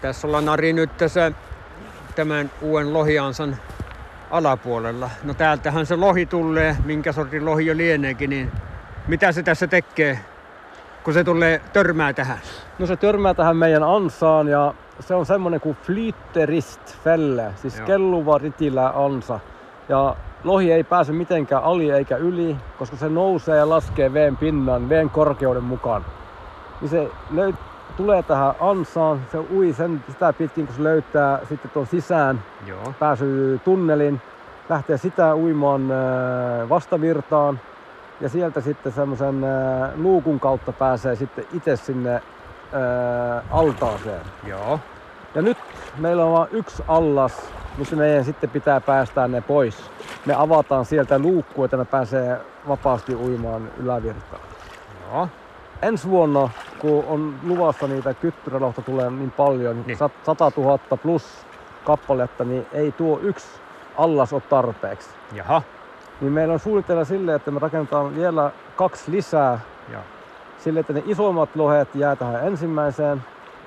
Tässä ollaan Ari nyt tässä tämän uuden lohiansan alapuolella. No täältähän se lohi tulee, minkä sortin lohi jo lieneekin, niin mitä se tässä tekee, kun se tulee törmää tähän? No se törmää tähän meidän ansaan ja se on semmonen kuin flitterist felle, siis Joo. kelluva ritilä ansa. Ja lohi ei pääse mitenkään ali eikä yli, koska se nousee ja laskee veen pinnan, veen korkeuden mukaan. Niin se löy- tulee tähän ansaan, se ui sen sitä pitkin, kun se löytää sitten tuon sisään Joo. pääsyy tunnelin, lähtee sitä uimaan äh, vastavirtaan ja sieltä sitten semmoisen äh, luukun kautta pääsee sitten itse sinne äh, altaaseen. Joo. Ja nyt meillä on vain yksi allas, missä meidän sitten pitää päästää ne pois. Me avataan sieltä luukku, että ne pääsee vapaasti uimaan ylävirtaan. Joo. Ensi vuonna, kun on luvassa niitä kyttyrälohta tulee niin paljon, Niin. niin. 100 000 plus kappaletta, niin ei tuo yksi allas ole tarpeeksi. Jaha. Niin meillä on suunnitteilla sille, että me rakennetaan vielä kaksi lisää Joo. sille, että ne isommat lohet jää tähän ensimmäiseen,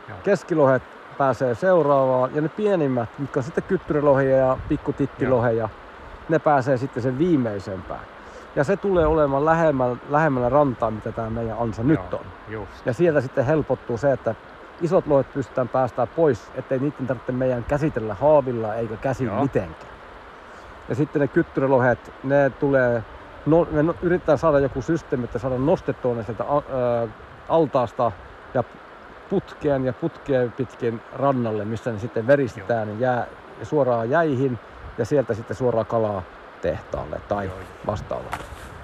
Joo. keskilohet pääsee seuraavaan ja ne pienimmät, mitkä on sitten kyttyrälohia ja pikkutittiloheja, ne pääsee sitten sen viimeisempään. Ja se tulee olemaan lähemmällä, lähemmällä rantaa, mitä tämä meidän ansa nyt Joo. on. Just. Ja sieltä sitten helpottuu se, että isot lohet pystytään päästään pois, ettei niiden tarvitse meidän käsitellä haavilla eikä käsin Joo. mitenkään. Ja sitten ne kyttyrälohet, ne tulee, no, me no- yritetään saada joku systeemi, että saada nostettua ne sieltä ää, altaasta ja putkeen ja putkeen pitkin rannalle, missä ne sitten veristetään ja jää suoraan jäihin ja sieltä sitten suoraan kalaa tehtaalle tai Joo. vastaavalle.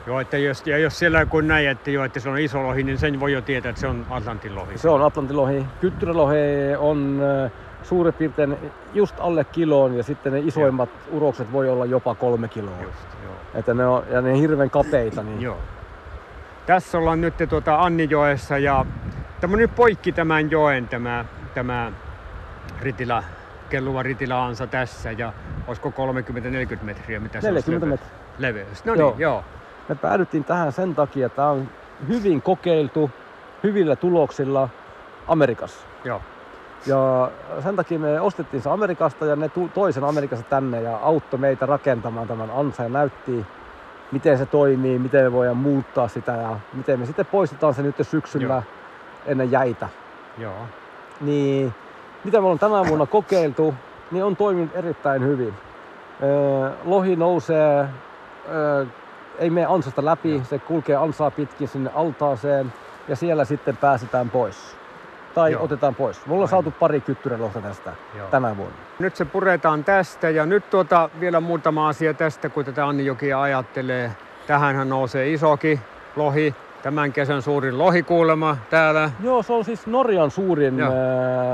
Joo, että jos, ja jos siellä kun näin, että, jo, että se on iso lohi, niin sen voi jo tietää, että se on Atlantin lohi. Se on Atlantilohi. Kyttyrälohi on äh, suurin piirtein just alle kiloon ja sitten ne isoimmat urokset voi olla jopa kolme kiloa. Just, joo. Että ne on, ja ne on hirveän kapeita. Niin Joo. Tässä ollaan nyt tuota Annijoessa ja tämä on nyt poikki tämän joen tämä, tämä Ritilä, kelluva Ritilaansa tässä ja olisiko 30-40 metriä, mitä se 40 olisi metriä. leveys. No niin, Joo. joo. Me päädyttiin tähän sen takia, että tämä on hyvin kokeiltu, hyvillä tuloksilla Amerikassa. joo. Ja sen takia me ostettiin se Amerikasta ja ne tu- toi sen Amerikasta tänne ja auttoi meitä rakentamaan tämän ansa ja näytti, miten se toimii, miten me voidaan muuttaa sitä ja miten me sitten poistetaan se nyt syksyllä Joo. ennen jäitä. Joo. Niin mitä me ollaan tänä vuonna kokeiltu, niin on toiminut erittäin hyvin. Öö, lohi nousee, öö, ei mene ansasta läpi, Joo. se kulkee ansaa pitkin sinne altaaseen ja siellä sitten pääsetään pois. Tai Joo. otetaan pois. Me ollaan Aivan. saatu pari kyttyrälohta tästä Joo. tänä vuonna. Nyt se puretaan tästä ja nyt tuota vielä muutama asia tästä, kun tätä Annijokia ajattelee. Tähänhän nousee isoki lohi, tämän kesän suurin lohikuulema täällä. Joo, se on siis Norjan suurin Joo.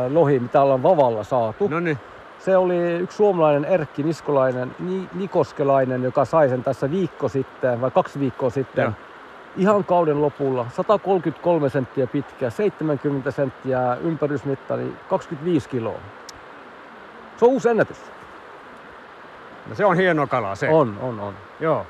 lohi, mitä ollaan Vavalla saatu. No niin, Se oli yksi suomalainen Erkki Niskolainen, Ni- Nikoskelainen, joka sai sen tässä viikko sitten, vai kaksi viikkoa sitten. Joo. Ihan kauden lopulla. 133 senttiä pitkä, 70 senttiä ympärysmittari, 25 kiloa. Se on uusi ennätys. no se on hieno kala se. On, on, on. Joo.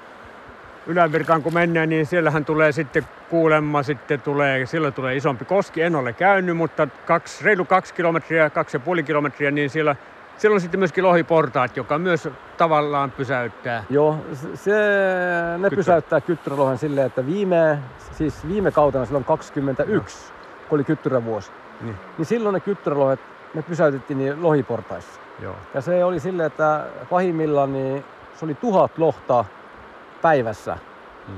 Ylävirkaan kun mennään, niin siellähän tulee sitten kuulemma, sitten tulee, silloin tulee isompi koski. En ole käynyt, mutta kaksi, reilu kaksi kilometriä, kaksi ja puoli kilometriä, niin siellä, siellä on sitten myöskin lohiportaat, joka myös tavallaan pysäyttää. Joo, se- ne Kyttyrä. pysäyttää kyttyrälohen silleen, että viime, siis viime kautena silloin 21, kun oli kyttyrävuosi, Niin. niin silloin ne kyttyrälohet, ne pysäytettiin niin lohiportaissa. Joo. Ja se oli silleen, että pahimmillaan niin se oli tuhat lohta päivässä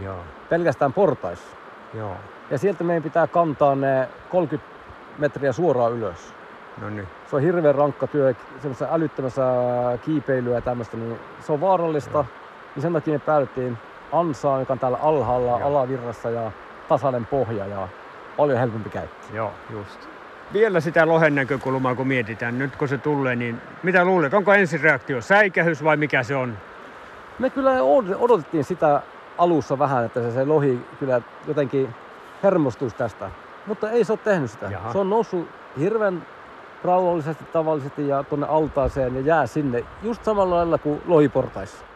Joo. pelkästään portaissa. Joo. Ja sieltä meidän pitää kantaa ne 30 metriä suoraan ylös. No niin. Se on hirveän rankka työ, semmoisessa älyttömässä kiipeilyä ja tämmöistä, niin se on vaarallista. Joo. Niin sen takia me päädyttiin ansaan, joka on täällä alhaalla, Joo. alavirrassa ja tasainen pohja ja paljon helpompi käyttää. Joo, just. Vielä sitä lohen näkökulmaa, kun mietitään, nyt kun se tulee, niin mitä luulet, onko ensireaktio säikähys vai mikä se on? Me kyllä od- odotettiin sitä alussa vähän, että se, se lohi kyllä jotenkin hermostuisi tästä. Mutta ei se ole tehnyt sitä. Jaha. Se on noussut hirveän rauhallisesti tavallisesti ja tuonne altaaseen ja jää sinne just samalla lailla kuin lohiportaissa.